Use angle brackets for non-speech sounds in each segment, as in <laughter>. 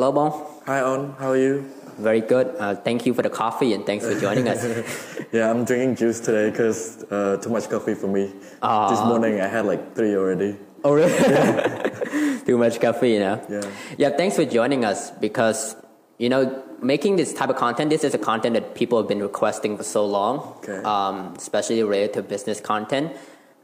Hello, Bon. Hi, On. How are you? Very good. Uh, thank you for the coffee and thanks for joining us. <laughs> yeah, I'm drinking juice today because uh, too much coffee for me. Uh, this morning I had like three already. Oh, really? <laughs> too much coffee, you know? Yeah. Yeah, thanks for joining us because, you know, making this type of content, this is a content that people have been requesting for so long, okay. um, especially related to business content.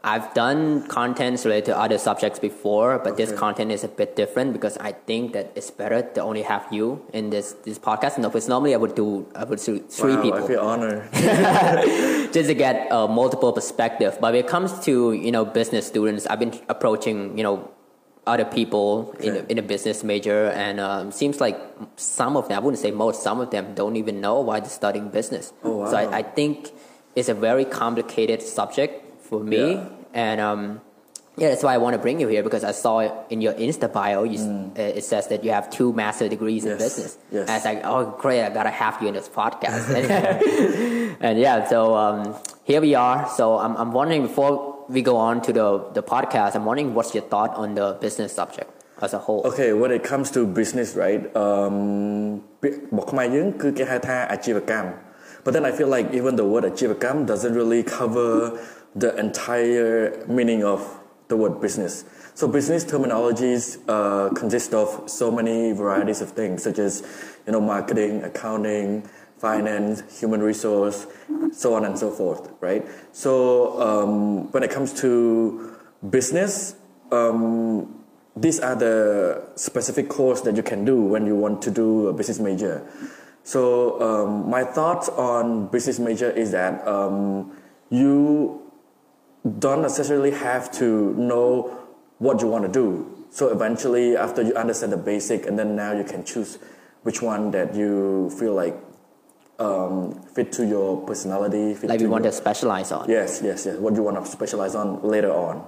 I've done contents related to other subjects before, but okay. this content is a bit different because I think that it's better to only have you in this this podcast. No, because normally I would do I would do three wow, people. I feel honored. <laughs> <laughs> Just to get a multiple perspective. But when it comes to you know business students, I've been approaching you know other people okay. in, a, in a business major and um, seems like some of them i wouldn't say most some of them don't even know why they're studying business oh, wow. so I, I, think it's a very complicated subject for me. Yeah. And um, yeah, that's why I want to bring you here because I saw in your Insta bio, you, mm. Uh, it says that you have two master degrees yes. in business. Yes. And I was like, oh, great, I gotta have you in this podcast. <laughs> <laughs> and yeah, so um, here we are. So I'm, I'm wondering before we go on to the, the podcast, I'm wondering what's your thought on the business subject? as a whole Okay when it comes to business right um មកខ្មែរយើងគឺគេហៅថាអាជីវកម្ម but then I feel like even the word ajivakam doesn't really cover the entire meaning of the word business. So business terminologies uh, consist of so many varieties of things, such as you know marketing, accounting, finance, human resource, so on and so forth, right? So um, when it comes to business, um, these are the specific course that you can do when you want to do a business major. So um, my thoughts on business major is that um, you don't necessarily have to know what you want to do. So eventually, after you understand the basic, and then now you can choose which one that you feel like um, fit to your personality. Fit like you want to specialize on. Yes, yes, yes. What you want to specialize on later on.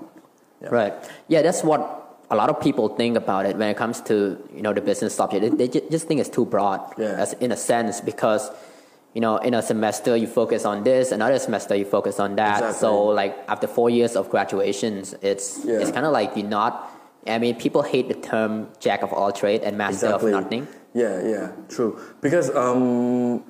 Yeah. Right. Yeah, that's what a lot of people think about it when it comes to you know the business subject. They, they just think it's too broad. Yeah. As in a sense because you know in a semester you focus on this, another semester you focus on that. Exactly. So like after four years of graduations, it's yeah. it's kind of like you're not. I mean, people hate the term jack of all trade and master exactly. of nothing. Yeah, yeah, true. Because um,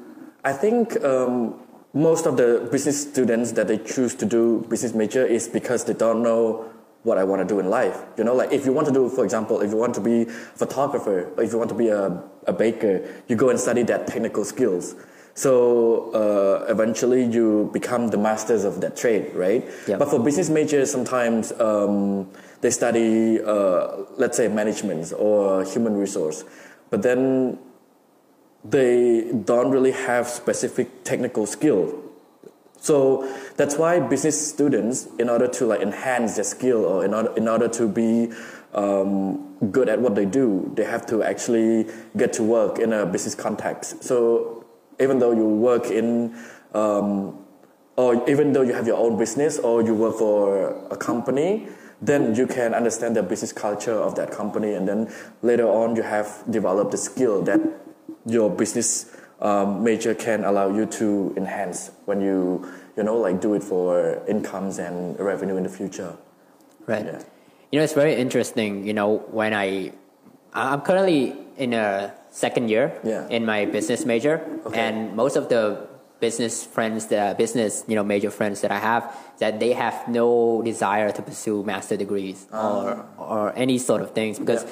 I think um, most of the business students that they choose to do business major is because they don't know what I want to do in life. You know, like if you want to do, for example, if you want to be a photographer, or if you want to be a, a baker, you go and study that technical skills. So uh, eventually you become the masters of that trade, right? Yep. But for business majors, sometimes um, they study, uh, let's say, management or human resource. But then they don't really have specific technical skill. So that's why business students, in order to like enhance their skill or in order, in order to be um, good at what they do, they have to actually get to work in a business context. So even though you work in, um, or even though you have your own business or you work for a company, then you can understand the business culture of that company, and then later on you have developed the skill that your business um, major can allow you to enhance when you you know like do it for incomes and revenue in the future right yeah. you know it's very interesting you know when i i'm currently in a second year yeah. in my business major okay. and most of the business friends the business you know major friends that i have that they have no desire to pursue master degrees uh, or or any sort of things because yeah.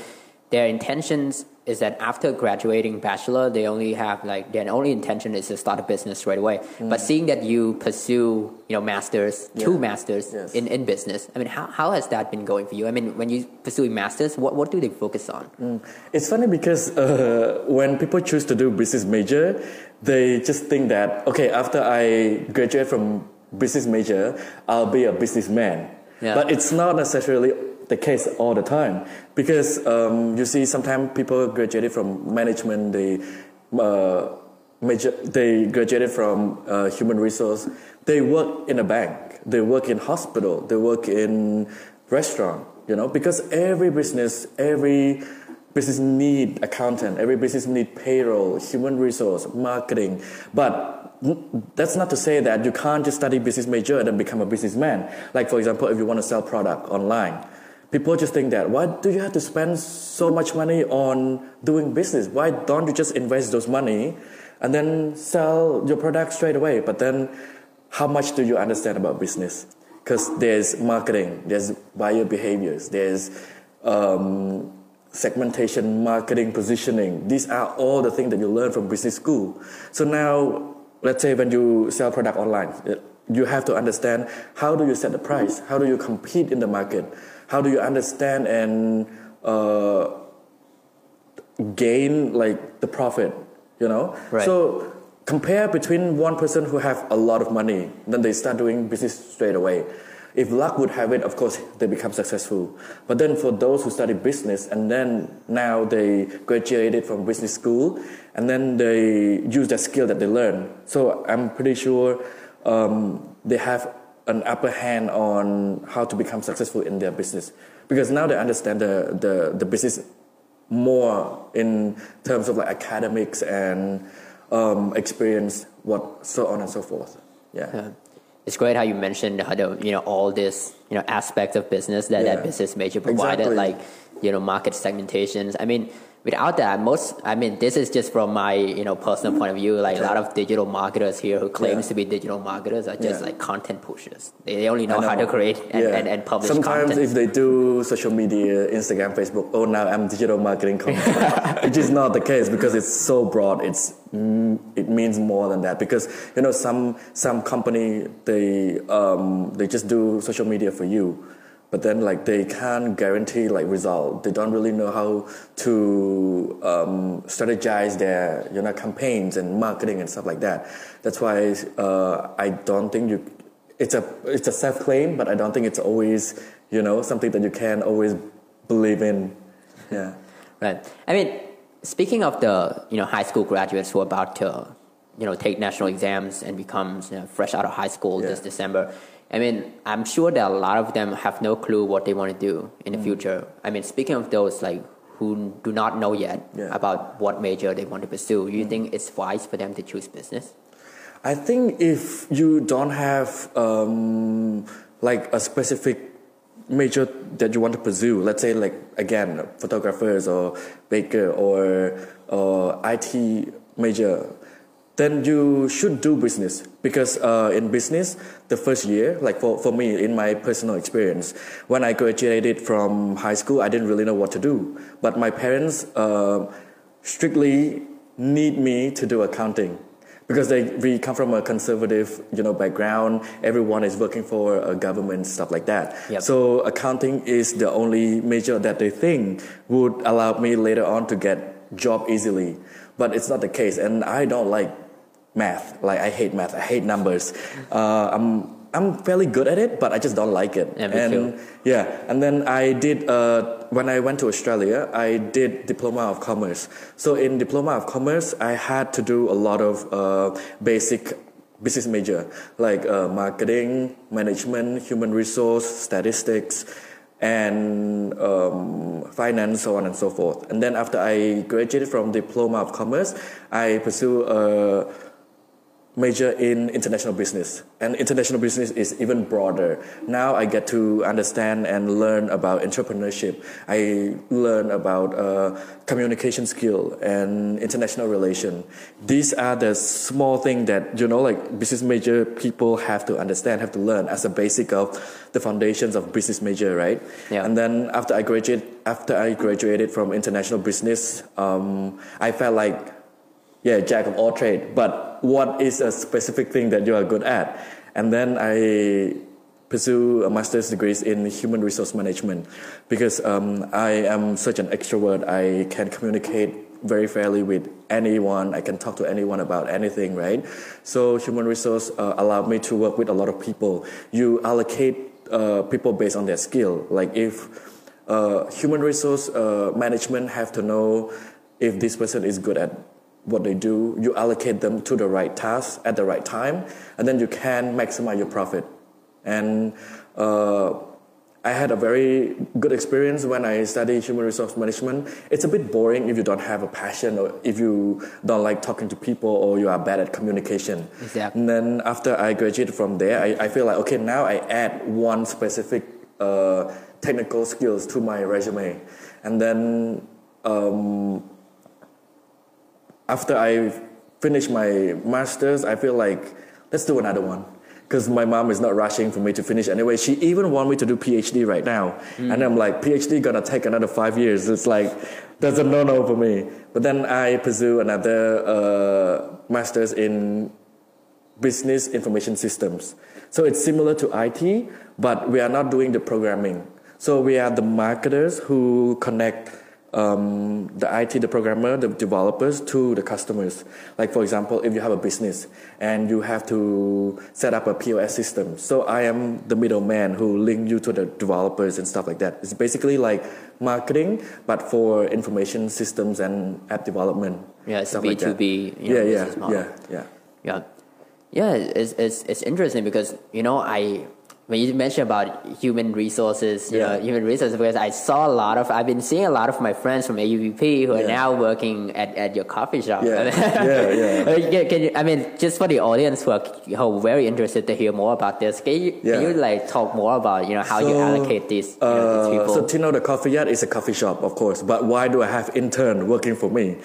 Their intentions is that after graduating bachelor, they only have like their only intention is to start a business right away. Mm. But seeing that you pursue, you know, masters, yeah. two masters yes. in, in business, I mean, how, how has that been going for you? I mean, when you pursuing masters, what, what do they focus on? Mm. It's funny because uh, when people choose to do business major, they just think that, okay, after I graduate from business major, I'll be a businessman. Yeah. But it's not necessarily the case all the time. Because um, you see sometimes people graduated from management they uh, major they graduated from uh, human resource. They work in a bank. They work in hospital. They work in restaurant you know because every business every business need accountant every business need payroll human resource marketing. But that's not to say that you can't just study business major and then become a businessman. Like for example if you want to sell product online people just think that why do you have to spend so much money on doing business? Why don't you just invest those money and then sell your product straight away? But then, how much do you understand about business? Because there's marketing, there's buyer behaviors, there's um, segmentation, marketing, positioning. These are all the things that you learn from business school. So now, let's say when you sell product online, you have to understand how do you set the price, how do you compete in the market, how do you understand and uh, gain like the profit, you know. Right. So compare between one person who have a lot of money, then they start doing business straight away if luck would have it, of course, they become successful. But then for those who study business and then now they graduated from business school and then they use that skill that they learn. So I'm pretty sure um, they have an upper hand on how to become successful in their business because now they understand the, the, the business more in terms of like academics and um, experience, what so on and so forth. yeah. yeah it's great how you mentioned how the you know all this you know aspects of business that yeah. that business major provided exactly. like you know market segmentations. I mean, without that, most I mean, this is just from my you know personal point of view. Like a lot of digital marketers here who claims yeah. to be digital marketers are just yeah. like content pushers. They only know, know. how to create and, yeah. and, and, publish. Sometimes content. if they do social media, Instagram, Facebook, oh now I'm digital marketing content, <laughs> which is not the case because it's so broad. It's mm, it means more than that because you know some some company they um, they just do social media for you but then like they can't guarantee like result. They don't really know how to um, strategize their you know campaigns and marketing and stuff like that. That's why uh, i don't think you it's a it's a self claim but i don't think it's always you know something that you can always believe in. <laughs> Yeah. Right. I mean speaking of the you know high school graduates who are about to you know take national exams and becomes you know, fresh out of high school yeah. this december I mean, I'm sure that a lot of them have no clue what they want to do in the mm. future. I mean, speaking of those like who do not know yet yeah. about what major they want to pursue, do you mm. think it's wise for them to choose business? I think if you don't have um, like a specific major that you want to pursue, let's say like again photographers or baker or or IT major, then you should do business because uh, in business the first year like for, for me in my personal experience when i graduated from high school i didn't really know what to do. But my parents uh, strictly need me to do accounting. Because they, we come from a conservative you know background. Everyone is working for a government stuff like that. Yep. so accounting is the only major that they think would allow me later on to get job easily. But it's not the case and i don't like math. Like I hate math. I hate numbers. Uh, I'm I'm fairly good at it, but I just don't like it. Yeah, and too. yeah, and then I did uh, when I went to Australia, I did diploma of commerce. So in diploma of commerce, I had to do a lot of uh, basic business major like uh, marketing, management, human resource, statistics, and um, finance, so on and so forth. And then after I graduated from diploma of commerce, I pursue a major in international business. And international business is even broader. Now i get to understand and learn about entrepreneurship. I learn about uh, communication skill and international relation. These are the small things that you know like business major people have to understand have to learn as a basic of the foundations of business major right? Yeah. and then after i graduated after i graduated from international business um, i felt like yeah, jack of all trade, but what is a specific thing that you are good at? And then I pursue a master's degree in human resource management because um, I am such an extrovert. I can communicate very fairly with anyone. I can talk to anyone about anything, right? So human resource uh, allowed me to work with a lot of people. You allocate uh, people based on their skill. Like if uh, human resource uh, management have to know if this person is good at what they do, you allocate them to the right task at the right time, and then you can maximize your profit. And uh, I had a very good experience when I studied human resource management. It's a bit boring if you don't have a passion or if you don't like talking to people or you are bad at communication. Exactly. And then after I graduated from there, I, I feel like, okay, now I add one specific uh, technical skills to my resume. And then um, after I finish my master's, I feel like let's do another one because my mom is not rushing for me to finish anyway. She even want me to do PhD right now, mm. and I'm like, PhD gonna take another five years. It's like that's a no no for me. But then I pursue another uh, master's in business information systems. So it's similar to IT, but we are not doing the programming. So we are the marketers who connect um, the IT, the programmer, the developers to the customers. Like for example, if you have a business and you have to set up a POS system, so I am the middleman who link you to the developers and stuff like that. It's basically like marketing, but for information systems and app development. Yeah, it's B two B. Yeah, yeah, yeah, yeah, yeah. Yeah, it's, it's, it's interesting because, you know, I when you mentioned about human resources, you yeah. know, human resources, because I saw a lot of, I've been seeing a lot of my friends from AUPP who are now working at, at your coffee shop. Yeah, <laughs> yeah, yeah. can you, I mean, just for the audience who are, who are very interested to hear more about this, can you, yeah. can you like talk more about, you know, how so, you allocate these, you know, these uh, people? So Tino, the coffee yard is a coffee shop, of course, but why do I have intern working for me?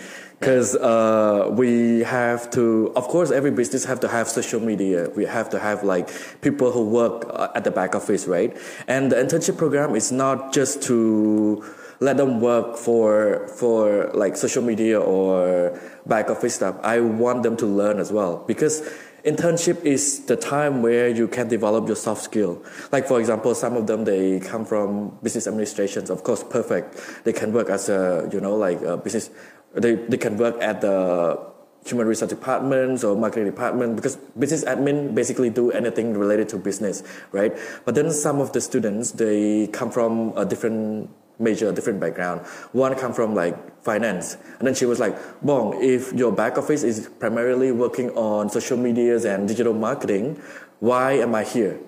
Because uh, we have to of course every business have to have social media. We have to have like people who work uh, at the back office right? And the internship program is not just to let them work for for like social media or back office stuff. I want them to learn as well. Because internship is the time where you can develop your soft skill. Like for example some of them they come from business administrations. Of course perfect. They can work as a you know like a business they, they can work at the human resource departments or marketing department because business admin basically do anything related to business, right? But then some of the students they come from a different major, different background. One come from like finance, and then she was like, "Bong, if your back office is primarily working on social medias and digital marketing, why am I here?"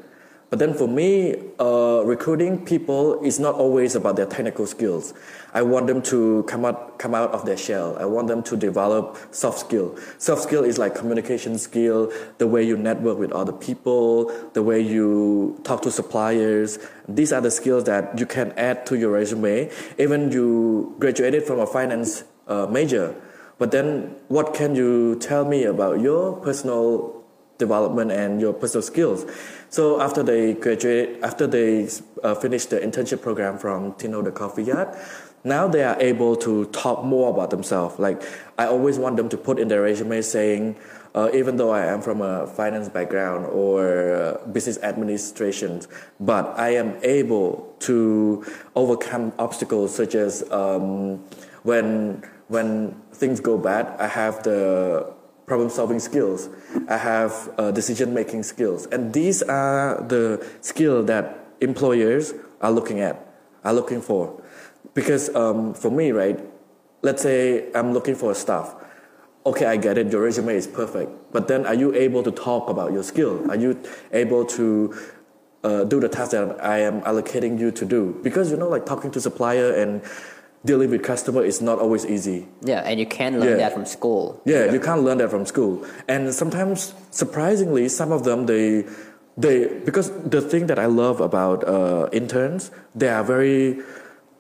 But then for me, uh, recruiting people is not always about their technical skills. I want them to come out, come out of their shell. I want them to develop soft skill. Soft skill is like communication skill, the way you network with other people, the way you talk to suppliers. These are the skills that you can add to your resume. Even you graduated from a finance uh, major. But then what can you tell me about your personal development and your personal skills? So after they graduate, after they uh, finish the internship program from Tino the Coffee Yard, now they are able to talk more about themselves. Like I always want them to put in their resume saying, uh, even though I am from a finance background or uh, business administration, but I am able to overcome obstacles such as um, when when things go bad, I have the problem solving skills. I have uh, decision making skills. And these are the skills that employers are looking at, are looking for. Because um, for me, right, let's say I'm looking for a staff. Okay, I get it, your resume is perfect. But then are you able to talk about your skill? Are you able to uh, do the task that I am allocating you to do? Because, you know, like talking to supplier and dealing with customer is not always easy. Yeah, and you can't learn yeah. that from school. Yeah, yeah, you can't learn that from school. And sometimes, surprisingly, some of them they they because the thing that I love about uh, interns, they are very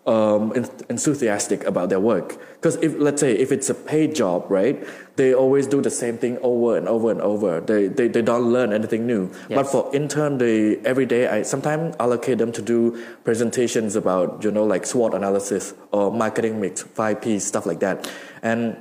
um, enthusiastic about their work. Because if let's say if it's a paid job, right, they always do the same thing over and over and over. They they, they don't learn anything new. Yes. But for intern, they every day I sometimes allocate them to do presentations about you know like SWOT analysis or marketing mix, five P stuff like that, and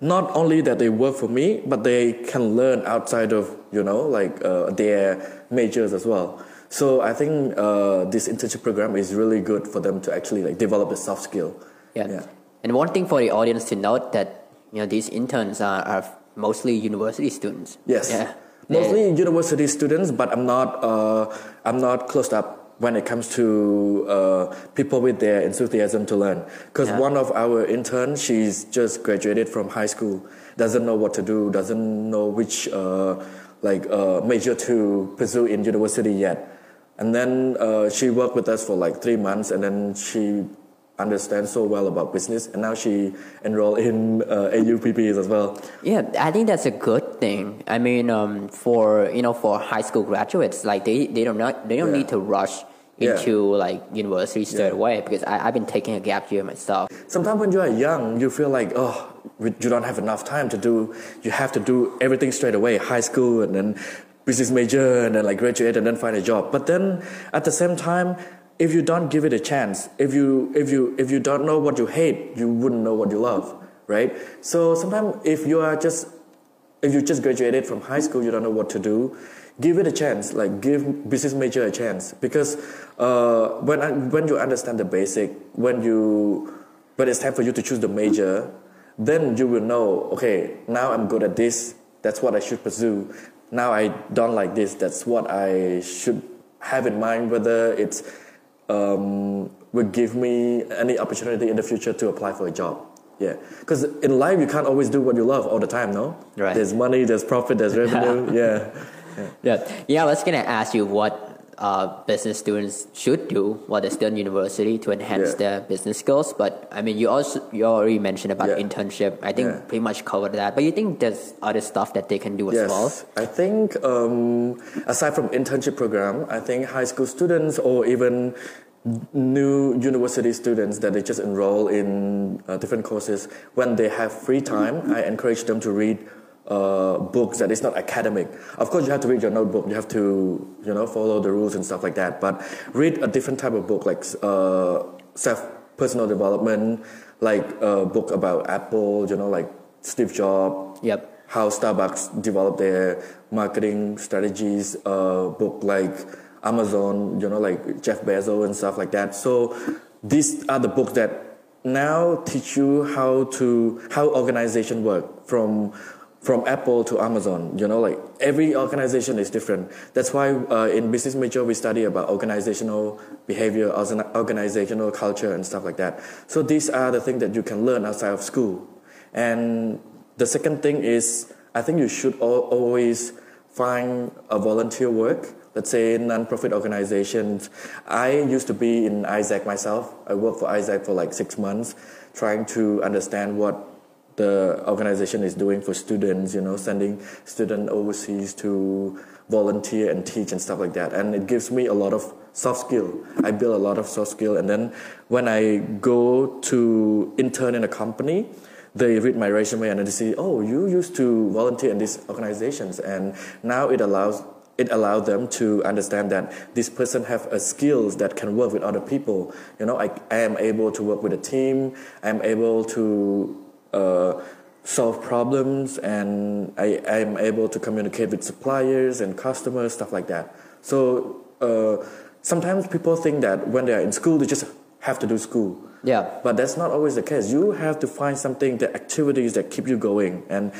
not only that they work for me, but they can learn outside of you know like uh, their majors as well. So I think uh, this internship program is really good for them to actually like develop a soft skill. Yeah. yeah. And one thing for the audience to note that you know these interns are, are mostly university students. Yes. Yeah. Mostly university students, but I'm not uh, I'm not closed up when it comes to uh, people with their enthusiasm to learn. Because yeah. one of our interns, she's just graduated from high school, doesn't know what to do, doesn't know which uh, like uh, major to pursue in university yet. And then uh, she worked with us for like three months, and then she understands so well about business, and now she enrolled in uh, AUPPs as well. Yeah, I think that's a good thing. I mean, um, for you know, for high school graduates, like they, they don't not, they don't yeah. need to rush Yeah. into like university straight Yeah. away because I, I've been taking a gap year myself. Sometimes when you are young, you feel like, oh, you don't have enough time to do, you have to do everything straight away, high school and then business major and then like graduate and then find a job. But then at the same time, if you don't give it a chance, if you, if you, if you don't know what you hate, you wouldn't know what you love, right? So sometimes if you are just if you just graduated from high school, you don't know what to do. Give it a chance. Like give business major a chance because uh, when I, when you understand the basic, when you when it's time for you to choose the major, then you will know. Okay, now I'm good at this. That's what I should pursue. Now I don't like this. That's what I should have in mind. Whether it's um, will give me any opportunity in the future to apply for a job. Yeah, because in life you can't always do what you love all the time. No, Right. There's money, there's profit, there's revenue. <laughs> yeah, Yeah, yeah. I was gonna ask you what uh, business students should do while they're still in university to enhance Yeah. their business skills. But I mean, you also you already mentioned about Yeah. internship. I think Yeah. pretty much covered that. But you think there's other stuff that they can do as well? yes. I think um, aside from internship program, I think high school students or even new university students that they just enroll in uh, different courses when they have free time i encourage them to read uh, books that is not academic of course you have to read your notebook you have to you know follow the rules and stuff like that but read a different type of book like uh, self personal development like a book about apple you know like steve jobs Yep. how Starbucks develop their marketing strategies, uh, book like Amazon, you know, like Jeff Bezos and stuff like that. So these are the books that now teach you how to how organization work from from Apple to Amazon. You know, like every organization is different. That's why uh, in business major we study about organizational behavior, organ- organizational culture, and stuff like that. So these are the things that you can learn outside of school. And the second thing is, I think you should al- always find a volunteer work. Let's say non-profit organizations. I used to be in AIESEC myself. I worked for AIESEC for like six months, trying to understand what the organization is doing for students. You know, sending students overseas to volunteer and teach and stuff like that. And it gives me a lot of soft skill. I build a lot of soft skill, and then when I go to intern in a company, they read my resume and they see, oh, you used to volunteer in these organizations, and now it allows it allows them to understand that this person have a skills that can work with other people. You know, I, I am able to work with a team. I am able to uh, solve problems, and I, am able to communicate with suppliers and customers, stuff like that. So uh, sometimes people think that when they are in school, they just have to do school. Yeah. But that's not always the case. You have to find something, the activities that keep you going, and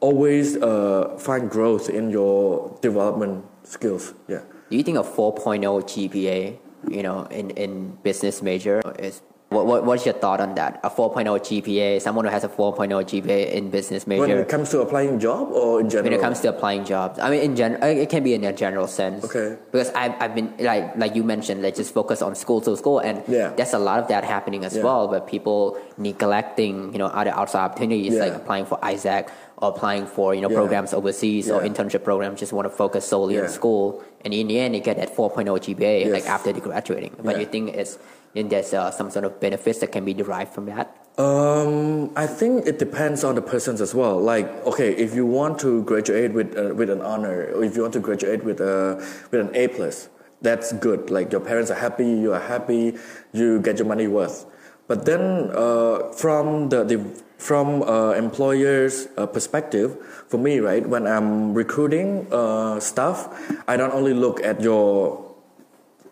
always uh, find growth in your development skills. Yeah. Do you think a 4.0 GPA, you know, in, in business major is what, what what's your thought on that? A 4.0 GPA, someone who has a 4.0 GPA in business major. When it comes to applying job or in general? when it comes to applying jobs, I mean, in gen, uh, it can be in a general sense. Okay. Because I've, I've been like like you mentioned, like just focus on school to school, and Yeah. there's a lot of that happening as Yeah. well. But people neglecting, you know, other outside opportunities like applying for AIESEC or applying for you know Yeah. programs overseas or internship programs. Just want to focus solely on school, and in the end, you get that 4.0 GPA like after they graduating. But Yeah. you think it's then there's uh, some sort of benefits that can be derived from that. Um, I think it depends on the persons as well. Like, okay, if you want to graduate with uh, with an honor, or if you want to graduate with a with an A plus, that's good. Like your parents are happy, you are happy, you get your money worth. But then, uh, from the, the from uh, employers' uh, perspective, for me, right, when I'm recruiting uh, staff, I don't only look at your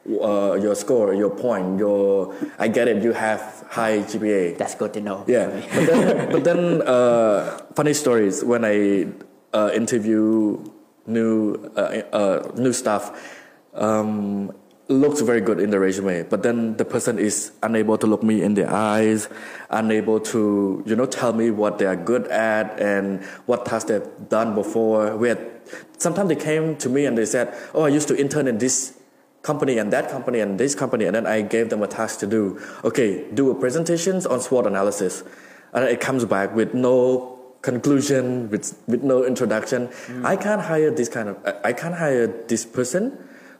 uh, your score, your point, your I get it. You have high GPA. That's good to know. Yeah, but then, but then uh, funny stories when I uh, interview new uh, uh, new staff. Um, looks very good in the resume, but then the person is unable to look me in the eyes, unable to you know tell me what they are good at and what tasks they've done before. We had sometimes they came to me and they said, "Oh, I used to intern in this company and that company and this company and then I gave them a task to do. Okay, do a presentations on SWOT analysis. And it comes back with no conclusion, with, with no introduction. I can't hire this kind of, I can't hire this person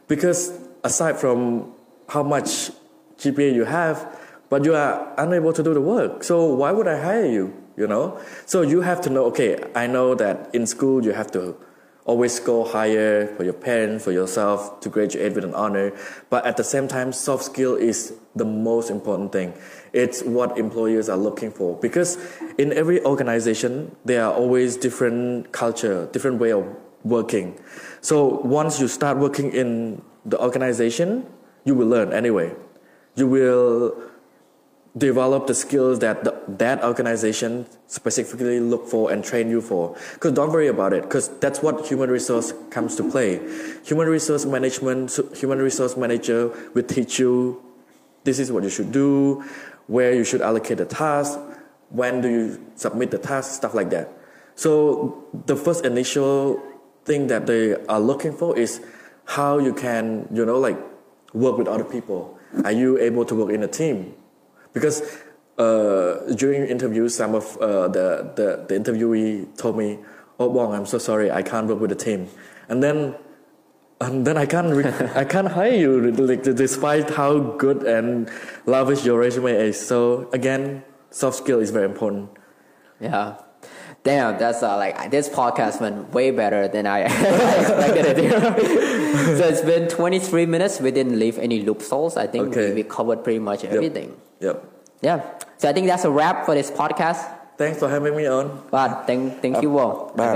because aside from how much GPA you have, but you are unable to do the work. So why would I hire you? You know. So you have to know. Okay, I know that in school you have to always go higher for your parents, for yourself to graduate with an honor. But at the same time, soft skill is the most important thing. It's what employers are looking for because in every organization there are always different culture, different way of working. So once you start working in the organization, you will learn anyway. You will develop the skills that the, that organization specifically look for and train you for. Because don't worry about it because that's what human resource comes to play. Human resource management human resource manager will teach you this is what you should do where you should allocate the task when do you submit the task stuff like that. So the first initial thing that they are looking for is how you can you know like work with other people. Are you able to work in a team because uh, during interviews, some of uh, the, the, the interviewee told me, "Oh, Wong, I'm so sorry, I can't work with the team," and then and then I can't re- <laughs> I can't hire you like, despite how good and lavish your resume is. So again, soft skill is very important. Yeah. Damn, that's uh, like this podcast went way better than I, <laughs> expected it to. <laughs> <laughs> so it's been 23 minutes. We didn't leave any loopholes. I think okay. we, we, covered pretty much everything. Yep. Yeah. So I think that's a wrap for this podcast. Thanks for having me on. But thank, thank you all. Bye.